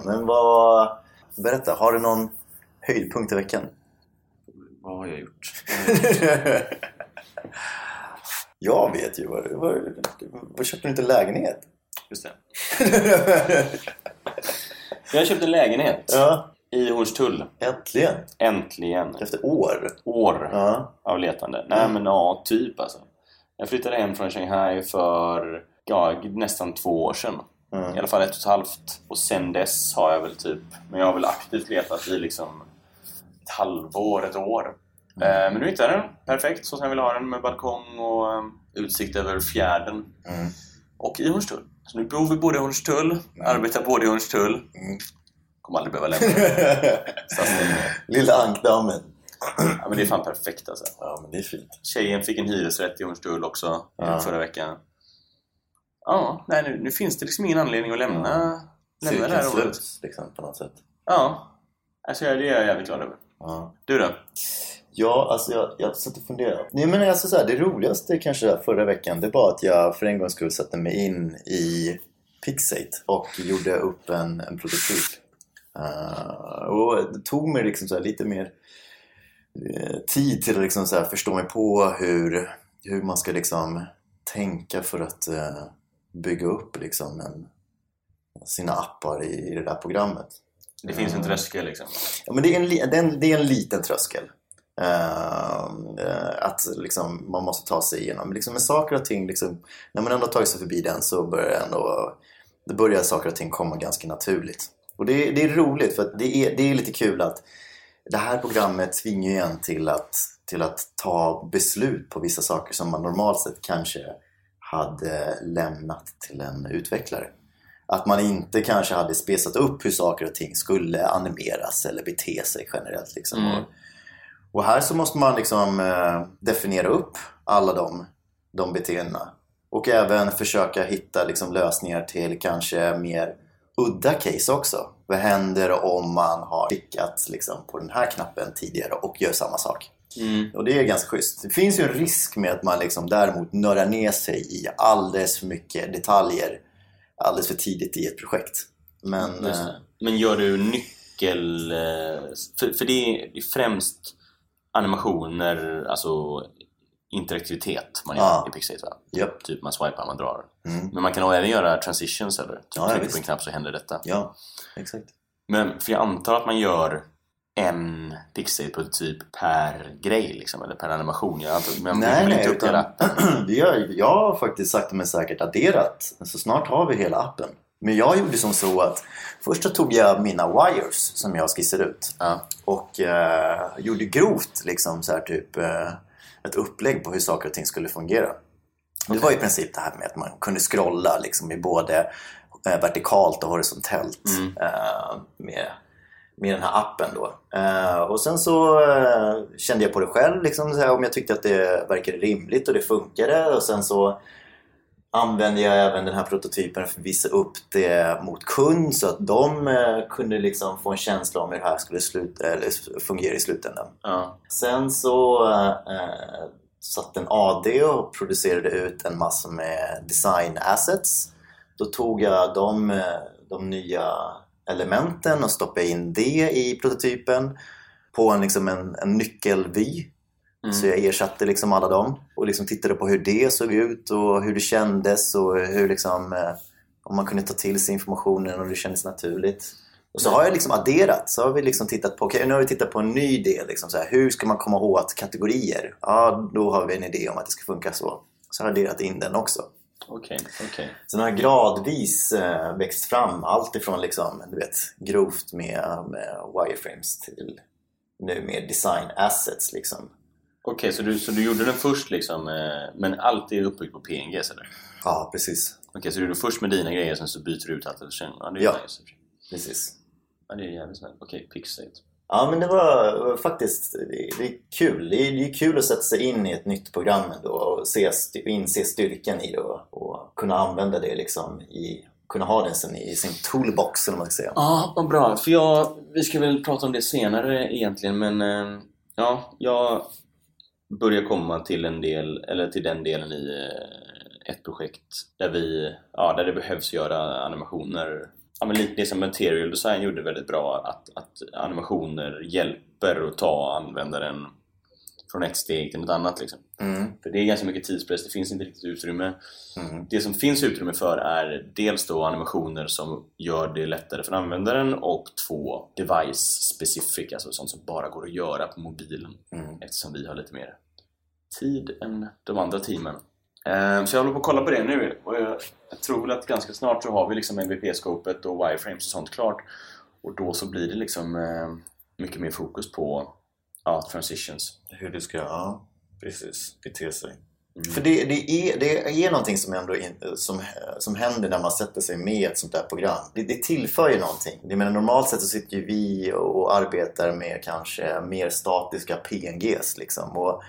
svar. Men vad... Berätta, har du någon höjdpunkt i veckan? Vad har jag gjort? Jag vet ju. Vad, vad, vad köpte du inte lägenhet? Just det. Jag köpte en lägenhet Ja, i Hornstull. äntligen. Äntligen. Efter år. År Ja. av letande. Nej men ja, typ alltså. Jag flyttade hem från Shanghai för ja, nästan två år sedan. Mm. I alla fall ett och ett halvt. Och sen dess har jag väl typ... Men jag har väl aktivt letat i liksom ett halvår, ett år. Mm. Eh, men nu hittade jag den. Perfekt så som jag vill ha den med balkong och eh, utsikt över fjärden. Mm. Och i Hornstull. Så nu bor vi både i Hornstull, arbetar både i Hornstull. Mm. Kommer aldrig behöva lämna. Lilla ankdammen. Ja, men det är fan perfekt alltså. Ja, men det är fint. Tjejen fick en hyresrätt i Hornstull också Ja. förra veckan. Ja, nej, nu, nu finns det liksom ingen anledning att lämna, lämna det här året. sluts liksom på något sätt. Ja, alltså, det är jag jävligt glad över. Ja. Du då? Ja, alltså jag, jag satt och funderade. Nej, men alltså så här, det roligaste kanske förra veckan, det var att jag för en gångs skull satte mig in i Pixate och gjorde upp en, en prototyp. Eh, och det tog mig liksom så här lite mer eh, tid till att liksom så här förstå mig på hur, hur man ska liksom tänka för att eh, bygga upp liksom en, sina appar i, i det där programmet. Det finns en Mm. tröskel liksom. Ja, men det är en, det är en, det är en liten tröskel. Ehm, eh, att liksom, man måste ta sig igenom. Men liksom med saker och ting, liksom, när man ändå tagit sig förbi den så börjar ändå, det börjar saker och ting komma ganska naturligt. Och det, är- det är roligt för det är, det är lite kul att det här programmet tvingar ju en till att, till att ta beslut på vissa saker som man normalt sett kanske hade lämnat till en utvecklare. Att man inte kanske hade spesat upp hur saker och ting skulle animeras eller bete sig generellt. Liksom. Mm. Och, här så måste man liksom eh, definiera upp alla de, de beteendena. Och även försöka hitta liksom, lösningar till kanske mer udda case också. Vad händer om man har klickat liksom, på den här knappen tidigare och gör samma sak? Mm. Och det är ganska schysst. Det finns ju en risk med att man liksom däremot nördar ner sig i alldeles för mycket detaljer alldeles för tidigt i ett projekt. Men eh. Men gör du nyckel... eh, För, för det är främst animationer, alltså interaktivitet man gör Ja. i Pixate va? japp. Typ man swipar, man drar. Mm. Men man kan även göra transitions eller? Typ Ja, trycker på en knapp så händer detta. Ja, exakt. Men för jag antar att man gör en Pixate-prototyp per grej liksom, eller per animation. Jag antar, men Nej, nej, inte utan vi har, jag har faktiskt sakta men säkert adderat. Så snart har vi hela appen. Men jag gjorde som så att först så tog jag mina wires som jag skissade ut Ja. och eh, gjorde grovt liksom så här typ eh, ett upplägg på hur saker och ting skulle fungera. Det var i princip det här med att man kunde scrolla liksom i både eh, vertikalt och horisontellt Mm. eh, med, med den här appen då. Eh, och sen så eh, kände jag på det själv liksom, här, om jag tyckte att det verkade rimligt och det funkade och sen så använde jag även den här prototypen för att visa upp det mot kund så att de eh, kunde liksom få en känsla om hur det här skulle sluta, eller fungera i slutändan. Ja. Sen så eh, satt en AD och producerade ut en massa med design assets. Då tog jag de, de nya elementen och stoppade in det i prototypen på en, liksom en, en nyckelvy. Mm. Så jag ersatte liksom alla dem och liksom tittade på hur det såg ut och hur det kändes och hur liksom, eh, om man kunde ta till sig informationen och det kändes naturligt. Och så har jag liksom adderat, så har vi liksom tittat på, okej nu har vi tittat på en ny del, liksom så här, hur ska man komma åt kategorier? Ja, då har vi en idé om att det ska funka så. Så har jag adderat in den också. Okej, okej. Så den har gradvis eh, växt fram, allt ifrån liksom, du vet, grovt med, med wireframes till nu med design assets liksom. Okej, så, du, så du gjorde den först liksom, eh, men allt är uppbyggt på PNGs eller? Ja, precis. Okej, så du gjorde först med dina grejer, sen så byter du ut allt efter sen? Ja, det är Ja. nice. precis. Ja, det är jävligt snällt. Okej, Pixate. Ja, men det var faktiskt det, är kul. Det är, det är kul att sätta sig in i ett nytt program ändå och se, inse styrkan i det och, och kunna använda det liksom i kunna ha den sen i sin toolbox eller vad man ska säga. Ja, vad bra. För jag, vi ska väl prata om det senare egentligen, men eh, ja, jag börjar komma till en del, eller till den delen i eh, ett projekt där vi, ja, där det behövs göra animationer ja, men lite det som Material Design gjorde väldigt bra att, att animationer hjälper att ta användaren från ett steg till något annat liksom. Mm. För det är ganska mycket tidspress, det finns inte riktigt utrymme. Mm. Det som finns utrymme för är dels då animationer som gör det lättare för användaren och två device specific, alltså sånt som bara går att göra på mobilen Mm. eftersom vi har lite mer tid än de andra teamen. Ehm, Så jag håller på att kolla på det nu och jag jag tror väl att ganska snart så har vi liksom MVP-scopet och wireframes och sånt klart och då så blir det liksom eh, mycket mer fokus på ja, transitions. Hur du ska, ja, precis, bete sig. Mm. För det, det, är, det är någonting som, ändå in, som, som händer när man sätter sig med ett sånt där program. Det, det tillför ju någonting. Jag menar, normalt sett så sitter ju vi och arbetar med kanske mer statiska PNGs. Liksom. Och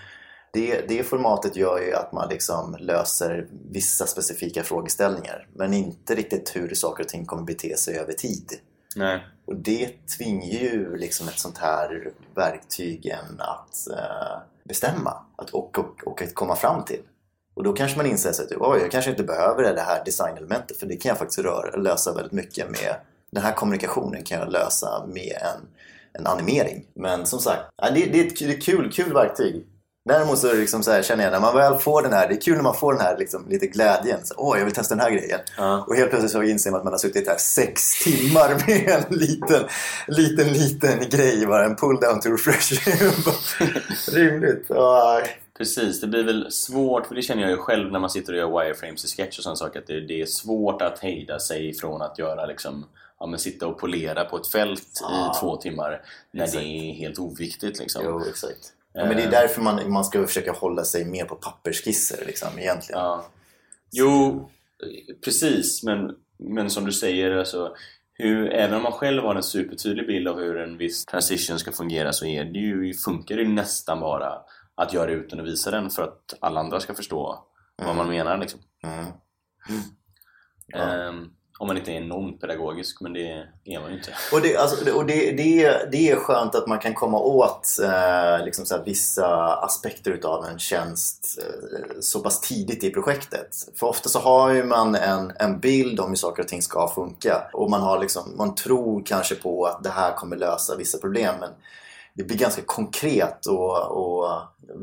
det, det formatet gör ju att man liksom löser vissa specifika frågeställningar men inte riktigt hur saker och ting kommer bete sig över tid. Nej. Och det tvingar ju liksom ett sånt här verktygen att eh, bestämma att, och, och, och att komma fram till. Och då kanske man inser sig att oj, jag kanske inte behöver det här designelementet för det kan jag faktiskt röra, lösa väldigt mycket med den här kommunikationen kan jag lösa med en, en animering. Men som sagt, det, det är ett kul, kul verktyg. Däremot så, liksom så här, känner jag när man väl får den här, det är kul när man får den här liksom, lite glädjen. Så, Åh, jag vill testa den här grejen. Ja. Och helt plötsligt så inser man att man har suttit här sex timmar med en liten, liten, liten grej bara. En pull down to refresh. Rimligt. Ja, Precis, det blir väl svårt, för det känner jag ju själv när man sitter och gör wireframes i sketch och sådana saker, att det, det är svårt att hejda sig från att göra liksom, ja men sitta och polera på ett fält Ja. i två timmar när Exakt. det är helt oviktigt liksom. jo, exakt. Ja, men det är därför man, man ska försöka hålla sig mer på pappersskisser liksom, egentligen. Ja. Jo, precis, men, men som du säger, alltså, hur, även om man själv har en supertydlig bild av hur en viss transition ska fungera så är det ju, funkar det ju nästan bara att göra ut den och visa den för att alla andra ska förstå vad man menar. Liksom. Mm. Ja. Ehm, om man inte är enormt pedagogisk, men det är man ju inte. Och, det, alltså, och det, det, är, det är skönt att man kan komma åt eh, liksom så här, vissa aspekter utav en tjänst eh, så pass tidigt i projektet. För ofta så har ju man en, en bild om hur saker och ting ska funka och man, har liksom, man tror kanske på att det här kommer lösa vissa problem men det blir ganska konkret och, och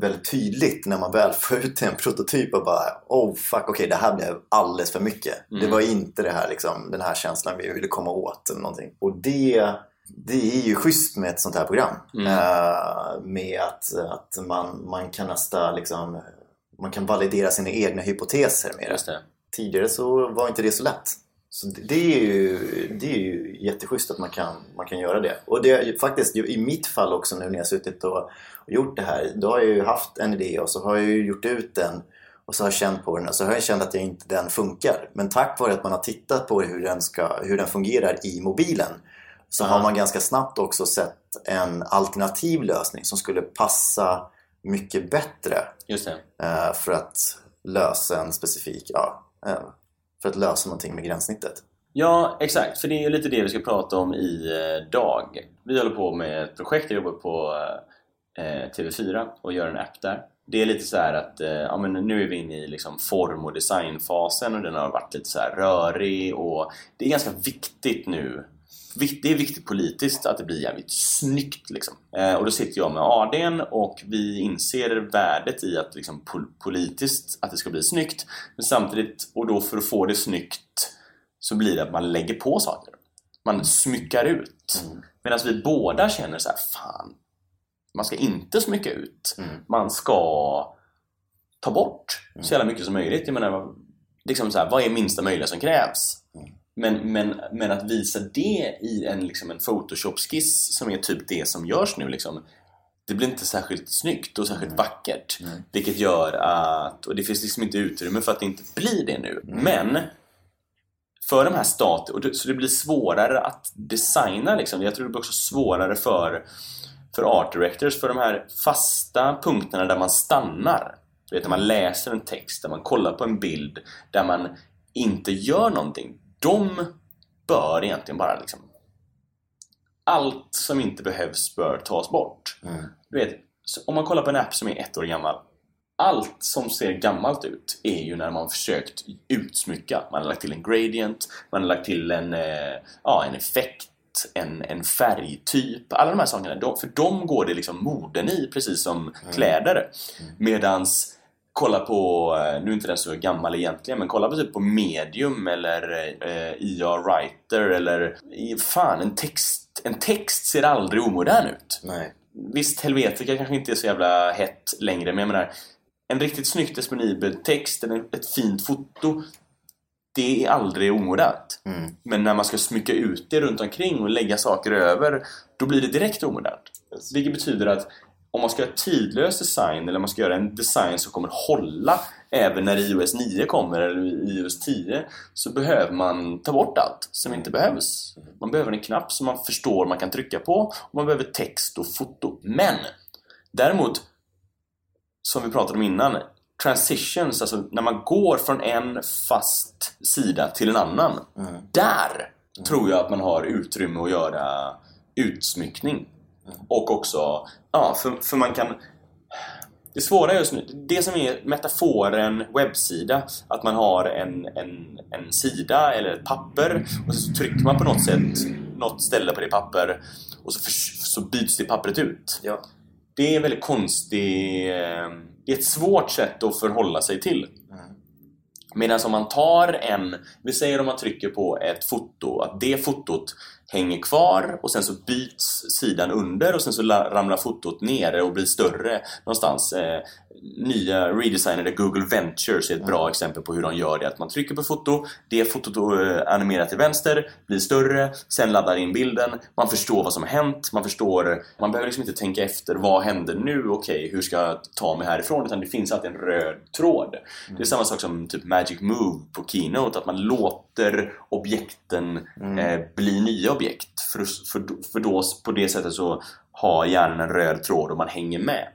väldigt tydligt när man väl får ut en prototyp och bara Oh fuck, okej det här blev alldeles för mycket. Det Mm. var inte det här, liksom, den här känslan vi ville komma åt eller någonting. Och det, det är ju schysst med ett sånt här program. Mm. Eh, med att, att man, man kan nästan liksom, man kan validera sina egna hypoteser med det. Det. Tidigare så var inte det så lätt. Så det- är ju, det är ju jätteschysst att man kan, man kan göra det. Och det faktiskt i mitt fall också nu när jag suttit och, och gjort det här. Då har jag ju haft en idé och så har jag ju gjort ut den och så har jag känt på den och så har jag känt att jag inte den funkar. Men tack vare att man har tittat på hur den, ska, hur den fungerar i mobilen så har man ganska snabbt också sett en alternativ lösning som skulle passa mycket bättre eh, för att lösa en specifik, ja, eh, för att lösa någonting med gränssnittet. Ja, exakt. För det är ju lite det vi ska prata om idag. Eh, vi håller på med ett projekt, jag jobbar på eh, TV4 och gör en app där. Det är lite så här att eh, ja, men nu är vi inne i liksom form och designfasen och den har varit lite så här rörig och det är ganska viktigt nu det är viktigt politiskt att det blir jävligt snyggt liksom. eh, och då sitter jag med ADn och vi inser värdet i att liksom, pol- politiskt att det ska bli snyggt men samtidigt, och då för att få det snyggt så blir det att man lägger på saker. Man smyckar ut. Mm. Medan vi båda känner så här, fan, man ska inte smycka ut. Mm. Man ska ta bort så jävla mycket som möjligt. Jag menar, liksom så här, vad är minsta möjliga som krävs? Mm. Men, men, men att visa det i en, liksom en Photoshop-skiss som är typ det som görs nu liksom, det blir inte särskilt snyggt och särskilt vackert. Mm. Vilket gör att, och det finns liksom inte utrymme för att det inte blir det nu. Men för de här stat och det, så det blir svårare att designa liksom. Jag tror det blir också svårare för, för art directors för de här fasta punkterna där man stannar. Du vet, när man läser en text, där man kollar på en bild, där man inte gör någonting. De bör egentligen bara liksom allt som inte behövs bör tas bort. Mm. Du vet, om man kollar på en app som är ett år gammal allt som ser gammalt ut är ju när man försökt utsmycka. Man har lagt till en gradient, man har lagt till en, eh, ja, en effekt, en, en färgtyp. Alla de här sakerna, för de går det liksom moden i precis som kläder. Medans kolla på, eh, nu är inte den så gammal egentligen, men kolla på typ på medium eller eh, IA Writer eller fan en text, en text ser aldrig omodern ut. Nej. Visst, Helvetica kanske inte är så jävla hett längre, men jag menar en riktigt snyggt disponibel text eller ett fint foto det är aldrig omodernt. Mm. Men när man ska smycka ut det runt omkring och lägga saker över då blir det direkt omodernt. Vilket betyder att om man ska göra tidlös design eller om man ska göra en design som kommer hålla även när iOS 9 kommer eller iOS 10 så behöver man ta bort allt som inte behövs. Man behöver en knapp som man förstår man kan trycka på och man behöver text och foto. Men däremot som vi pratade om innan transitions, alltså när man går från en fast sida till en annan. Mm. Där tror jag att man har utrymme att göra utsmyckning. Och också, ja, för, för man kan det svåra just nu, det som är metaforen webbsida, att man har en, en, en sida eller ett papper och så trycker man på något sätt, något ställe på det papper och så, förs- så byts det pappret ut. Ja. Det är en väldigt konstig... eh, Det är ett svårt sätt att förhålla sig till. Mm. Medan om man tar en... Vi säger om man trycker på ett foto, att det fotot hänger kvar och sen så byts sidan under och sen så la- ramlar fotot nere och blir större någonstans. Eh, nya redesignade Google Ventures är ett bra exempel på hur de gör det. Att man trycker på foto, det fotot eh, animerat till vänster, blir större, sen laddar in bilden, man förstår vad som har hänt, man förstår, man behöver liksom inte tänka efter, vad händer nu, okej, hur ska jag ta mig härifrån? Utan det finns alltid en röd tråd. Det är samma sak som typ Magic Move på Keynote, att man låter objekten eh, bli nya objekt. För, för, för då på det sättet så har hjärnan en röd tråd och man hänger med.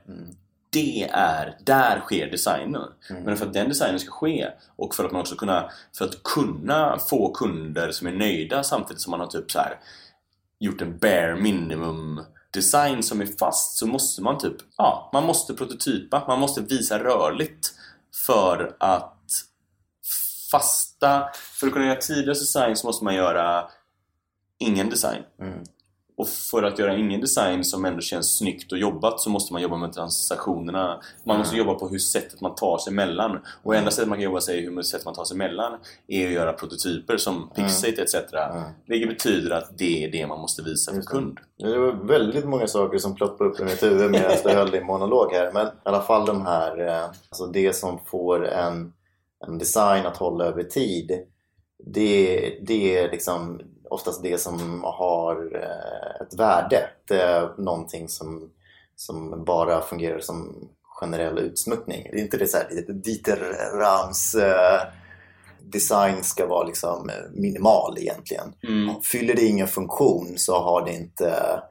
Det är, där sker designen. Men för att den designen ska ske och för att man också kunna, för att kunna få kunder som är nöjda samtidigt som man har typ så här gjort en bare minimum design som är fast så måste man typ, ja, man måste prototypa, man måste visa rörligt för att fasta, för att kunna göra tidlös design så måste man göra ingen design. Mm. Och för att göra ingen design som ändå känns snyggt och jobbat så måste man jobba med transaktionerna. Man måste jobba på hur sättet man tar sig emellan. Och enda sättet man kan jobba sig hur sättet man tar sig emellan är att göra prototyper som Pixate etc. Vilket betyder att det är det man måste visa för kund. Det var väldigt många saker som ploppade upp i mitt huvud medan du höll din monolog här. Men i alla fall de här, eh, alltså det som får en, en design att hålla över tid. Det, det är liksom oftast det som har eh, ett värde. Det är någonting som, som bara fungerar som generell utsmyckning. Det är inte det så här Dieter Rams eh, design ska vara liksom eh, minimal egentligen. Mm. Fyller det ingen funktion så har det inte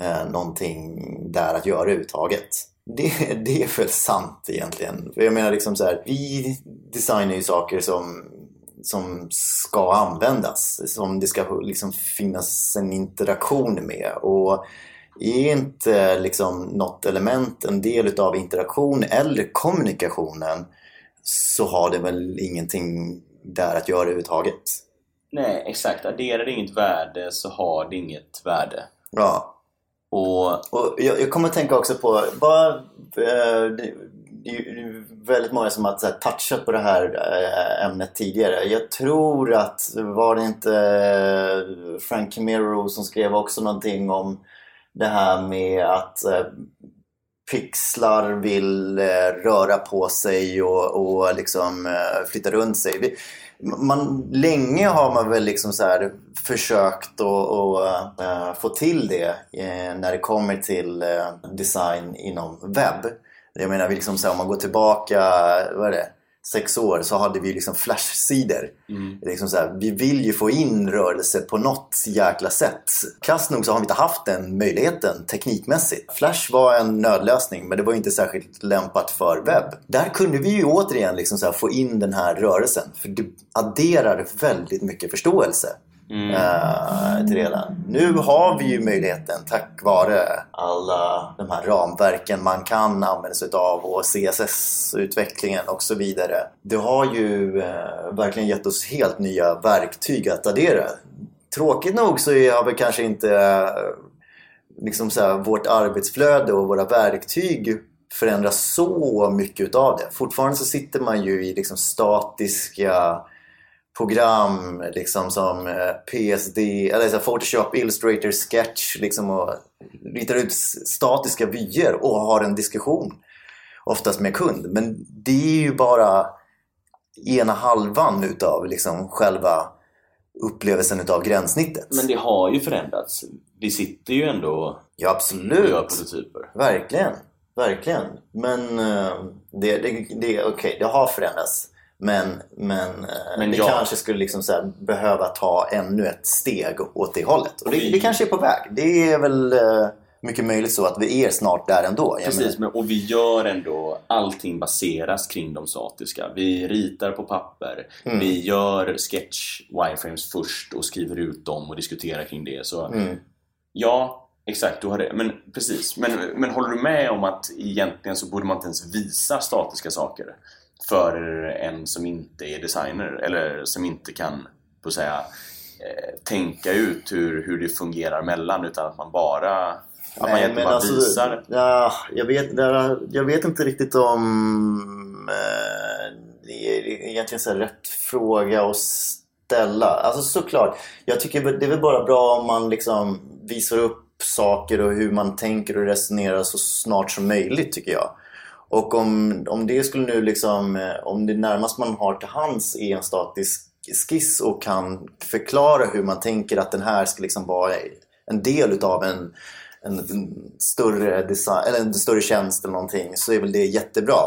eh, någonting där att göra överhuvudtaget. Det, det är väl sant egentligen. För jag menar liksom så här, vi designar ju saker som, som ska användas. Som det ska liksom finnas en interaktion med. Och är inte liksom något element en del utav interaktion eller kommunikationen så har det väl ingenting där att göra överhuvudtaget. Nej, exakt. Adderar det inget värde så har det inget värde. Ja, Och Och jag, jag kommer att tänka också på, bara, eh, det, är ju väldigt många som har touchat på det här eh, ämnet tidigare. Jag tror att, var det inte eh, Frank Camero som skrev också någonting om det här med att eh, pixlar vill röra på sig och, och liksom flytta runt sig. Man, länge har man väl liksom så här försökt att få till det när det kommer till design inom webb. Jag menar, vi liksom så här, om man går tillbaka, vad är det? sex år så hade vi liksom flashsidor. mm, Liksom så här, vi vill ju få in rörelse på något jäkla sätt. Krasst nog så har vi inte haft den möjligheten teknikmässigt. Flash var en nödlösning men det var inte särskilt lämpat för webb. Där kunde vi ju återigen liksom så här få in den här rörelsen. För det adderar väldigt mycket förståelse. Mm. Uh, till det. Nu har vi ju möjligheten tack vare alla de här ramverken man kan använda sig av och CSS-utvecklingen och så vidare. Det har ju uh, verkligen gett oss helt nya verktyg att addera. Tråkigt nog så har vi kanske inte eh, liksom så här, vårt arbetsflöde och våra verktyg förändras så mycket utav det. Fortfarande så sitter man ju i liksom statiska program liksom som eh, PSD, eller så Photoshop, Illustrator, Sketch liksom och ritar ut statiska vyer och har en diskussion oftast med kund. Men det är ju bara ena halvan utav liksom själva upplevelsen utav gränssnittet. Men det har ju förändrats. Vi sitter ju ändå ja, absolut. och gör prototyper. Verkligen. Verkligen. Men uh, det, det, det, okay, det har förändrats. Men, men, uh, men det ja. kanske skulle liksom så behöva ta ännu ett steg åt det hållet. Och det, vi... det kanske är på väg. Det är väl uh, mycket möjligt så att vi är snart där ändå. Precis, men, och vi gör ändå allting baseras kring de statiska. Vi ritar på papper. Mm. Vi gör sketch wireframes först och skriver ut dem och diskuterar kring det. Så mm. ja, Exakt, du har det. Men precis. Men, men håller du med om att egentligen så borde man inte ens visa statiska saker för en som inte är designer eller som inte kan på säga, eh, tänka ut hur, hur det fungerar mellan utan att man bara att Nej, man egentligen bara alltså, visar? Ja, jag, vet, jag vet inte riktigt om eh, det är egentligen så rätt fråga att ställa. Alltså såklart, jag tycker det är väl bara bra om man liksom visar upp saker och hur man tänker och resonerar så snart som möjligt tycker jag. Och om, om det skulle nu liksom, eh, om det närmast man har till hands är en statisk skiss och kan förklara hur man tänker att den här ska liksom vara en del utav en, en, en större design, eller en större tjänst eller någonting så är väl det jättebra.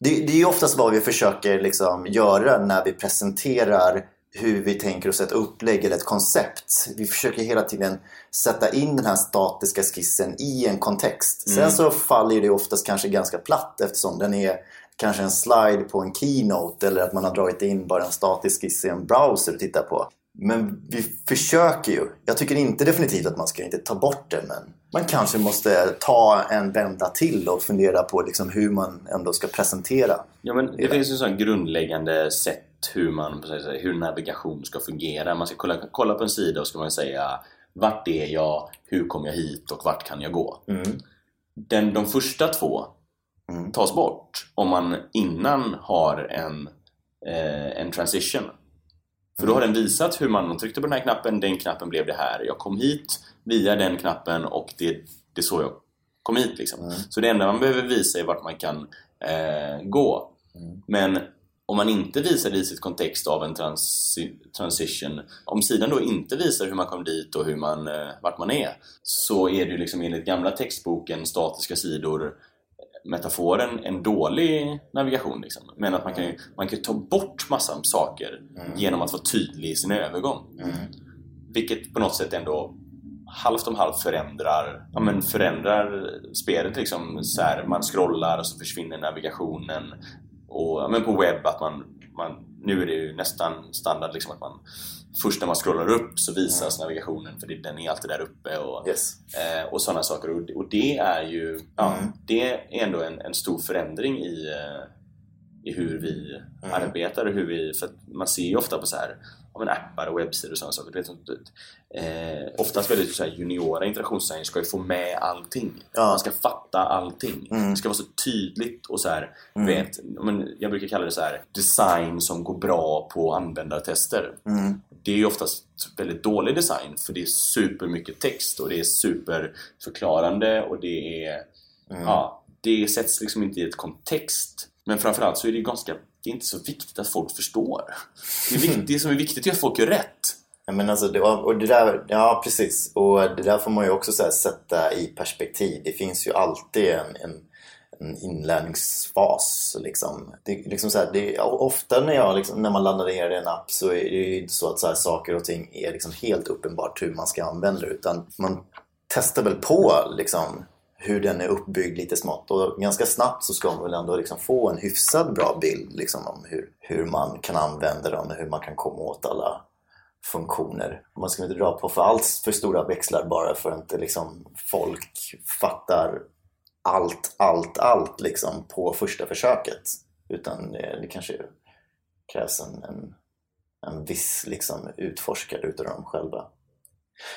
Det, det är oftast vad vi försöker liksom göra när vi presenterar hur vi tänker oss ett upplägg eller ett koncept. Vi försöker hela tiden sätta in den här statiska skissen i en kontext. Mm. Sen så faller det oftast kanske ganska platt eftersom den är kanske en slide på en keynote eller att man har dragit in bara en statisk skiss i en browser att titta på. Men vi försöker ju. Jag tycker inte definitivt att man ska inte ta bort det men man kanske måste ta en vända till och fundera på liksom hur man ändå ska presentera. Ja men det, det. finns ju sån grundläggande sätt hur, man, hur navigation ska fungera. Man ska kolla, kolla på en sida och ska man säga vart är jag, hur kom jag hit och vart kan jag gå? Mm. Den, de första två mm. tas bort om man innan har en, eh, en transition. För då har den visat hur man tryckte på den här knappen, den knappen blev det här. Jag kom hit via den knappen och det, det är så jag kom hit. Liksom. Mm. Så det enda man behöver visa är vart man kan eh, gå. Mm. Men om man inte visar det i sitt kontext av en transi transition om sidan då inte visar hur man kom dit och hur man, eh, vart man är så är det ju liksom enligt gamla textboken statiska sidor metaforen en dålig navigation liksom. men att man kan, man kan ta bort massa saker mm. genom att vara tydlig i sin övergång mm. vilket på något sätt ändå halvt om halvt förändrar, ja, men förändrar spelet liksom. Så här, man scrollar och så försvinner navigationen och, men på webb att man, man nu är det ju nästan standard liksom att man först när man scrollar upp så visas mm. navigationen för den är alltid där uppe och, yes. eh, och sådana saker och, och, det är ju ja, mm. det är ändå en, en stor förändring i, eh, i hur vi mm. arbetar och hur vi, för man ser ju ofta på så här ja, men appar och webbsidor och sådana saker. Vet, eh, oftast väldigt så här, juniora interaktionsdesigner ska ju få med allting. Ja. Man ska fatta allting. Mm. Det ska vara så tydligt och så här, mm. vet, men jag brukar kalla det så här design som går bra på användartester. Mm. Det är ju oftast väldigt dålig design för det är supermycket text och det är superförklarande och det är mm. ja, det sätts liksom inte i ett kontext men framförallt så är det ganska det är inte så viktigt att folk förstår. Det, är viktigt, det som är viktigt är att folk gör rätt. Ja, men alltså, det, och det där, ja, precis. Och det där får man ju också här, sätta i perspektiv. Det finns ju alltid en, en, en inlärningsfas. Liksom. Det, liksom så här, det, ofta när, jag, liksom, när man laddar ner en app så är det ju inte så att så här, saker och ting är liksom helt uppenbart hur man ska använda det. Utan man testar väl på liksom, hur den är uppbyggd lite smått. Och ganska snabbt så ska man väl ändå liksom få en hyfsad bra bild liksom, om hur, hur man kan använda den och hur man kan komma åt alla, funktioner. Man ska inte dra på för alls för stora växlar bara för att inte liksom folk fattar allt, allt, allt liksom på första försöket. Utan det, det kanske krävs en, en, en viss liksom utforskare utav dem själva.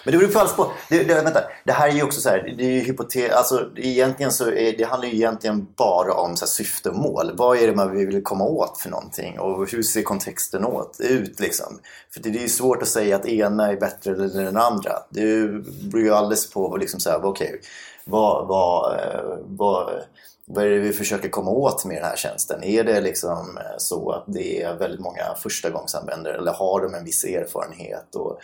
Men det beror på alls på. Det, det, vänta, det här är ju också så här, det är ju hypote... alltså egentligen så är, det handlar ju egentligen bara om så här, syfte och mål. Vad är det man vill komma åt för någonting och hur ser kontexten åt, ut liksom? För det, det är ju svårt att säga att ena är bättre än den andra. Det beror ju alldeles på liksom så här, okay, vad, vad, eh, vad, vad är det vi försöker komma åt med den här tjänsten? Är det liksom eh, så att det är väldigt många förstagångsanvändare eller har de en viss erfarenhet? Och,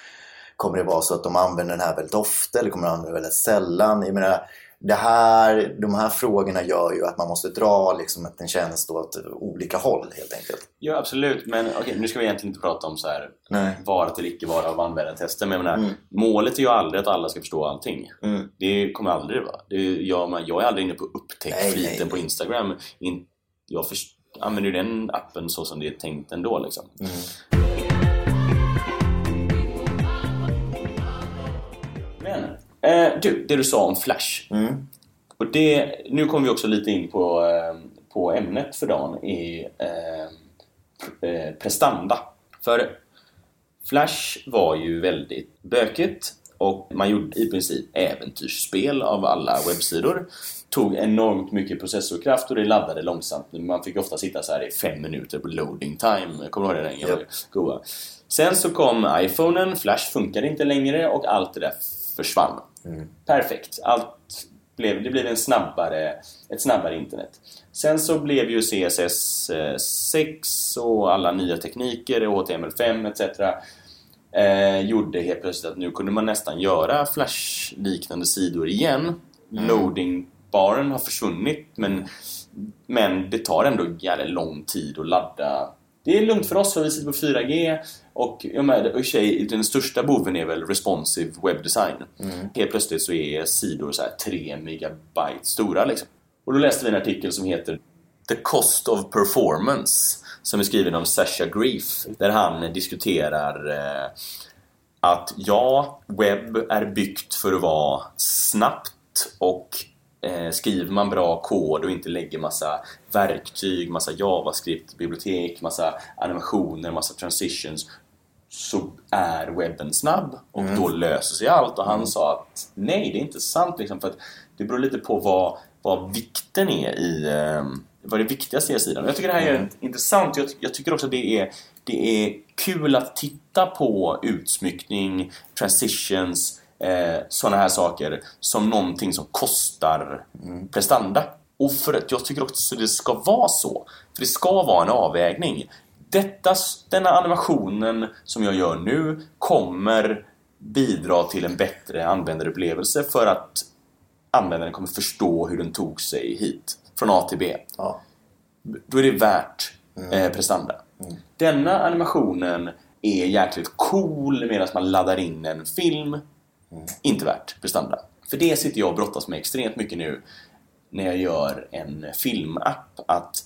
Kommer det vara så att de använder den här väldigt ofta eller kommer de använda den väldigt sällan? Jag menar, det här, de här frågorna gör ju att man måste dra liksom en tjänst åt olika håll helt enkelt. Ja absolut, men okay, nu ska vi egentligen inte prata om så här vara till icke vara av användartester. Men jag menar, mm. målet är ju aldrig att alla ska förstå allting. Mm. Det kommer aldrig vara. Det är, jag, jag är aldrig inne på upptäck-fliten på Instagram. In, jag först, använder ju den appen så som det är tänkt ändå. Liksom. Mm. Eh, du, det du sa om Flash. Mm. Och det, nu kommer vi också lite in på, eh, på ämnet för dagen i eh, eh, prestanda. För Flash var ju väldigt bökigt och man gjorde i princip äventyrsspel av alla webbsidor. Tog enormt mycket processorkraft och det laddade långsamt. Man fick ofta sitta så här i fem minuter på loading time. Kommer du ihåg det? Yep. Sen så kom iPhonen, Flash funkade inte längre och allt det där försvann. Mm. Perfekt. Allt blev, det blev en snabbare, ett snabbare internet. Sen så blev ju CSS 6 och alla nya tekniker, HTML5 etc. Eh, gjorde helt plötsligt att nu kunde man nästan göra Flash-liknande sidor igen. Mm. Loading-baren har försvunnit men, men det tar ändå jävligt lång tid att ladda det är lugnt för oss för vi sitter på 4G och jag med, tjej, den största boven är väl responsive webbdesign. Mm. Helt plötsligt så är sidor så här 3 megabyte stora liksom. Och då läste vi en artikel som heter The Cost of Performance som är skriven av Sasha Grief där han diskuterar eh, att ja, webb är byggt för att vara snabbt och eh, skriver man bra kod och inte lägger massa verktyg, massa JavaScript-bibliotek, massa animationer, massa transitions så är webben snabb och mm. då löser sig allt. Och han mm. sa att nej, det är inte sant liksom, för att det beror lite på vad, vad vikten är i eh, vad det viktigaste är i sidan. Jag tycker det här är mm. intressant. Jag, jag, tycker också att det är, det är kul att titta på utsmyckning, transitions, eh, sådana här saker som någonting som kostar mm. prestanda. Och för att jag tycker också att det ska vara så. För det ska vara en avvägning. Detta, denna animationen som jag gör nu kommer bidra till en bättre användarupplevelse för att användaren kommer förstå hur den tog sig hit från A till B. Ja. Då är det värt mm. eh, prestanda. Mm. Denna animationen är jäkligt cool medan man laddar in en film Mm. Inte värt prestanda. För det sitter jag och brottas med extremt mycket nu när jag gör en filmapp. Att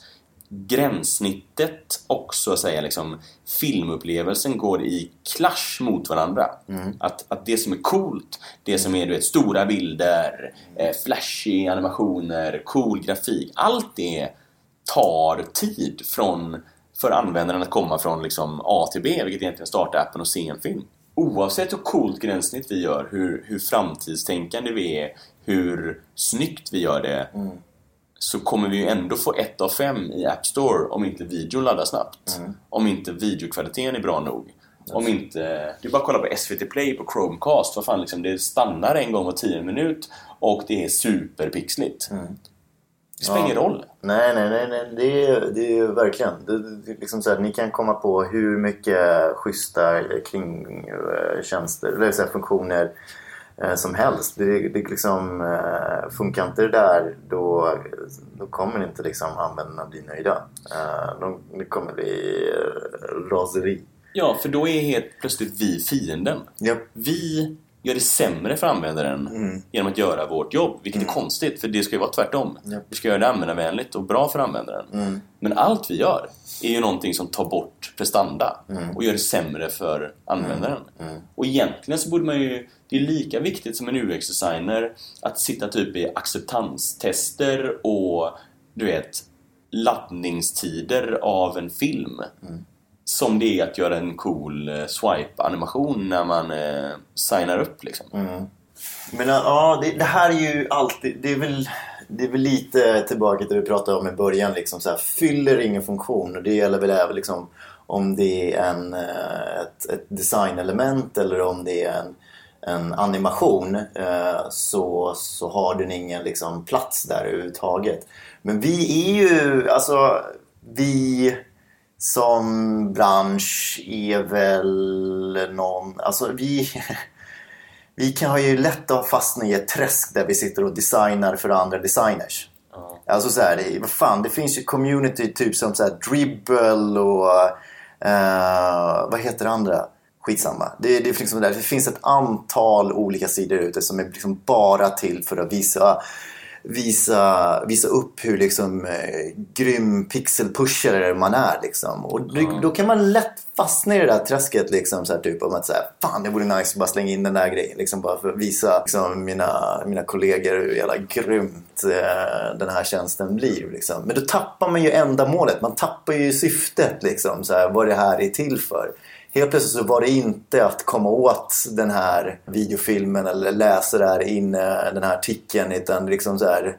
gränssnittet och så att säga liksom, filmupplevelsen går i clash mot varandra. Mm. Att, att det som är coolt, det som är du vet, stora bilder, eh, flashy animationer, cool grafik. Allt det tar tid från, för användaren att komma från liksom, A till B, vilket egentligen startar appen och se en film oavsett hur coolt gränssnitt vi gör, hur, hur framtidstänkande vi är, hur snyggt vi gör det mm. så kommer vi ju ändå få ett av fem i App Store om inte videon laddar snabbt. Mm. Om inte videokvaliteten är bra nog. Yes. Om inte... Det är bara att kolla på SVT Play på Chromecast. Vad fan, liksom, det stannar en gång var tio minut och det är superpixligt. Mm. Det spelar ja. ingen roll. Nej, nej, nej. nej. Det, är, det är verkligen. Det, det, liksom så här, ni kan komma på hur mycket schyssta kringtjänster, eller så här, funktioner eh, som helst. Det, det liksom, eh, funkar inte det där då, då kommer inte liksom användarna bli nöjda. Eh, de, det kommer bli eh, raseri. Ja, för då är helt plötsligt vi fienden. Yep. Vi gör det sämre för användaren Mm. genom att göra vårt jobb. Vilket är konstigt, för det ska ju vara tvärtom. Japp. Vi ska göra det användarvänligt och bra för användaren. Mm. Men allt vi gör är ju någonting som tar bort prestanda Mm. och gör det sämre för användaren. Och egentligen så borde man ju... Det är lika viktigt som en UX-designer att sitta typ i acceptanstester och du vet laddningstider av en film. Mm. Som det är att göra en cool eh, swipe-animation när man eh, signar upp liksom. Mm. Men eh, ja, det, det här är ju alltid... Det är väl, det är väl lite tillbaka till det vi pratade om i början. Liksom, så här, fyller ingen funktion. Och det gäller väl även liksom, om det är en, eh, ett, ett designelement eller om det är en, en animation. Eh, så, så har den ingen liksom, plats där överhuvudtaget. Men vi är ju... Alltså, vi som bransch är väl någon... Alltså vi... Vi kan ha ju lätt att fastna i ett träsk där vi sitter och designar för andra designers. Ja. Alltså så här, det, vad fan, det finns ju community typ som så här Dribble och eh, vad heter det andra? Skitsamma. Det, det, liksom där, det finns ett antal olika sidor ute som är liksom bara till för att visa Visa, visa upp hur liksom, eh, grym pixelpushare man är. Liksom. Och det, då kan man lätt fastna i det där träsket. Liksom, så här, typ, om att säga, fan det vore nice att bara slänga in den där grejen. Liksom, bara för att visa liksom, mina, mina kollegor hur jävla grymt eh, den här tjänsten blir. Liksom. Men då tappar man ju ändamålet. Man tappar ju syftet. Liksom, så här, vad det här är till för. Helt plötsligt så var det inte att komma åt den här videofilmen eller läsa där in eh, den här artikeln. Utan liksom så här,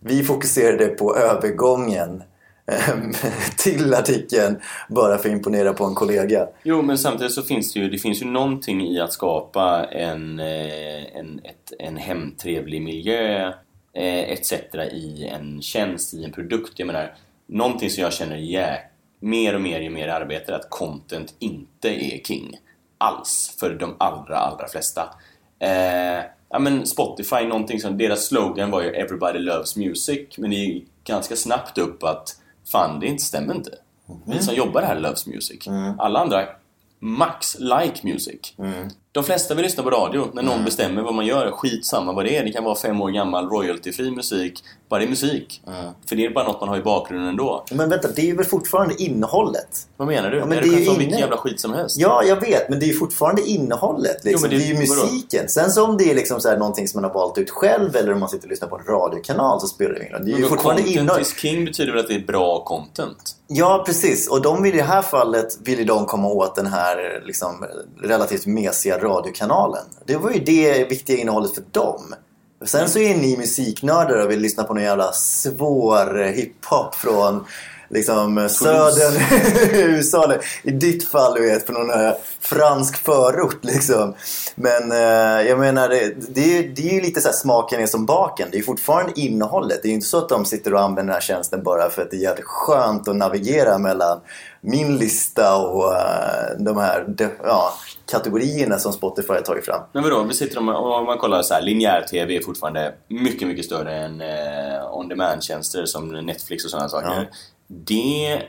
vi fokuserade på övergången ehm, till artikeln bara för att imponera på en kollega. Jo, men samtidigt så finns det ju, det finns ju någonting i att skapa en, eh, en, ett, en hemtrevlig miljö eh, etc. i en tjänst, i en produkt. Jag menar, någonting som jag känner jäkligt mer och mer ju mer jag arbetar att content inte är king alls för de allra, allra flesta. Eh, ja, men Spotify, någonting som, deras slogan var ju “Everybody loves music” men det gick ganska snabbt upp att fan, det inte stämmer inte. Vi som jobbar här loves music. Alla andra max like music. De flesta vill lyssna på radio när någon bestämmer vad man gör. Skitsamma vad det är. Det kan vara fem år gammal royaltyfri musik. Bara det är musik. För det är bara något man har i bakgrunden ändå. Men vänta, det är ju väl fortfarande innehållet? Vad menar du? Ja, men det är det ju kan vara vilken inne. jävla skit som helst. Ja, jag vet, men det är ju fortfarande innehållet. Liksom. Jo, det, det- är ju vadå? musiken. Sen så om det är liksom så här någonting som man har valt ut själv eller om man sitter och lyssnar på en radiokanal så spelar det ingen roll. Det är ju Men fortfarande content innehåll. is king betyder väl att det är bra content? Ja, precis. Och de vill i det här fallet vill ju de komma åt den här liksom, relativt mesiga radiokanalen. Det var ju det viktiga innehållet för dem. Sen så är ni musiknördar och vill lyssna på någon jävla svår hiphop från liksom södern i USA. I ditt fall, du vet, från någon här fransk förort liksom. Men eh, jag menar, det, det, är, det är ju lite så smaken är som baken. Det är ju fortfarande innehållet. Det är ju inte så att de sitter och använder den här tjänsten bara för att det är jävligt skönt att navigera mellan min lista och eh, de här de, ja, kategorierna som Spotify har tagit fram. Men vadå, vi sitter om, om man kollar så här, linjär-tv är fortfarande mycket, mycket större än eh, on-demand-tjänster som Netflix och sådana saker. Ja. Det, eh,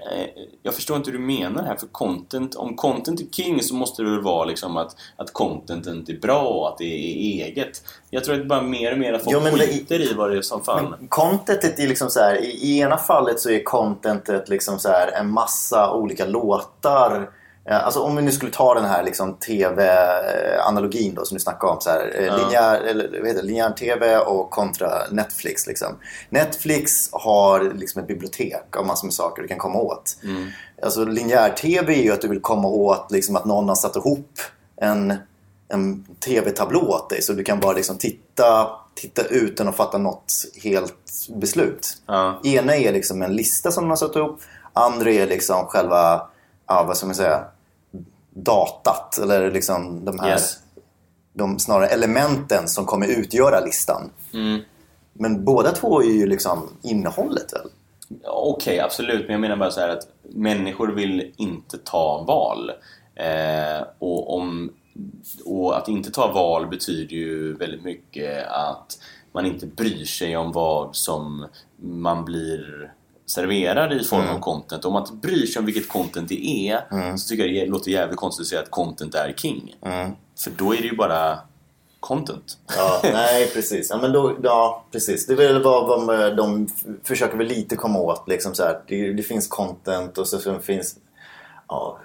jag förstår inte hur du menar här, för content, om content är king så måste det väl vara liksom att, att contentet är bra och att det är eget. Jag tror att bara mer och mer att folk Jo, det- skiter i vad det är som fan. Men contentet är liksom så här, i, i ena fallet så är contentet liksom så här en massa olika låtar. Eh, Alltså om vi nu skulle ta den här liksom TV-analogin då som du snackade om. Så här, eh, Ja. linjär, eller, vad heter det, linjär TV och kontra Netflix. Liksom. Netflix har liksom ett bibliotek av massor med saker du kan komma åt. Mm. Alltså linjär TV är ju att du vill komma åt liksom, att någon har satt ihop en, en TV-tablå åt dig. Så du kan bara liksom titta, titta utan att fatta något helt beslut. Ja. Ena är liksom en lista som de har satt ihop. Andra är liksom själva, ja, vad ska man säga, datat. Eller liksom de här, Yes. de snarare elementen som kommer utgöra listan. Mm. Men båda två är ju liksom innehållet väl? Okej, absolut. Men jag menar bara så här att människor vill inte ta val. Eh, och, om, och att inte ta val betyder ju väldigt mycket att man inte bryr sig om vad som man blir serverad i form av content. Om man inte bryr sig om vilket content det är så tycker jag det låter jävligt konstigt att säga att content är king. Mm. För då är det ju bara content. Ja, nej precis. Ja, men då, ja, precis. Det är väl vad, vad de försöker väl lite komma åt. Liksom så. Det, det finns content och så, så finns... Ja,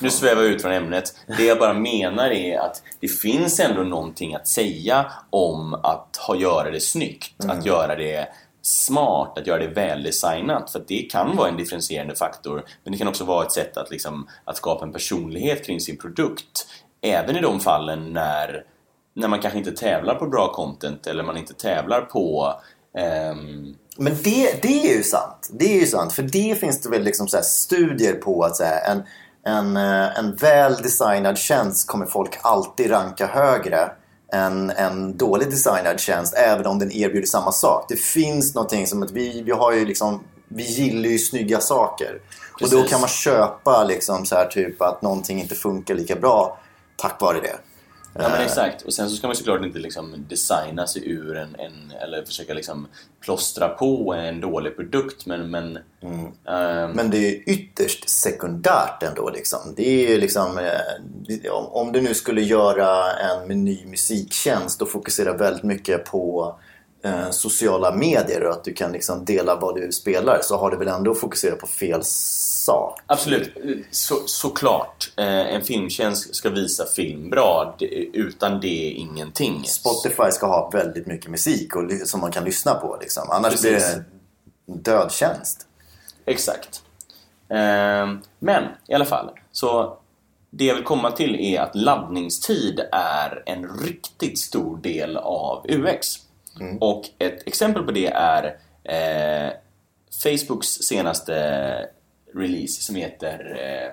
Nu svävar jag ut från ämnet. Det jag bara menar är att det finns ändå någonting att säga om att ha, göra det snyggt. Att göra det smart, att göra det väldesignat. För att det kan vara en differentierande faktor. Men det kan också vara ett sätt att, liksom, att skapa en personlighet kring sin produkt. Även i de fallen när, när man kanske inte tävlar på bra content eller man inte tävlar på um... Men det, det är ju sant. Det är ju sant. För det finns det väl liksom så här studier på att så här, en, en, eh, en väl designad tjänst kommer folk alltid ranka högre än en dåligt designad tjänst även om den erbjuder samma sak. Det finns någonting som att vi, vi har ju liksom vi gillar ju snygga saker. Och då Precis. kan man köpa liksom så här typ att någonting inte funkar lika bra tack vare det. Ja men exakt. Och sen så ska man såklart inte liksom designa sig ur en, en eller försöka liksom plåstra på en dålig produkt men, men ehm, Men det är ju ytterst sekundärt ändå. Liksom. Det är liksom, eh, om- du nu skulle göra en ny musiktjänst och fokusera väldigt mycket på eh, sociala medier och att du kan liksom dela vad du spelar så har du väl ändå fokuserat på fel sak. Absolut, så, såklart. Eh, en filmtjänst ska visa film bra. Utan det är ingenting. Spotify ska ha väldigt mycket musik och, som man kan lyssna på. Liksom. Annars Precis. blir det en död tjänst. Exakt. Ehm, men i alla fall, så det jag vill komma till är att laddningstid är en riktigt stor del av UX. Och ett exempel på det är eh, Facebooks senaste release som heter eh,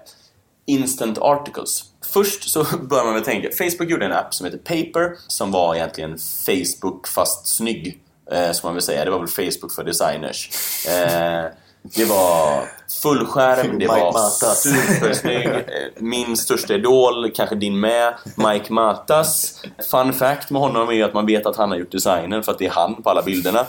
Instant Articles. Först så bör man väl tänka, Facebook gjorde en app som heter Paper som var egentligen Facebook fast snygg. Eh, som man vill säga. Det var väl Facebook för designers. Eh, det var fullskärm, det Mike var Matas. supersnygg. Eh, Min största idol, kanske din med, Mike Matas. Fun fact med honom är att man vet att han har gjort designen för att det är han på alla bilderna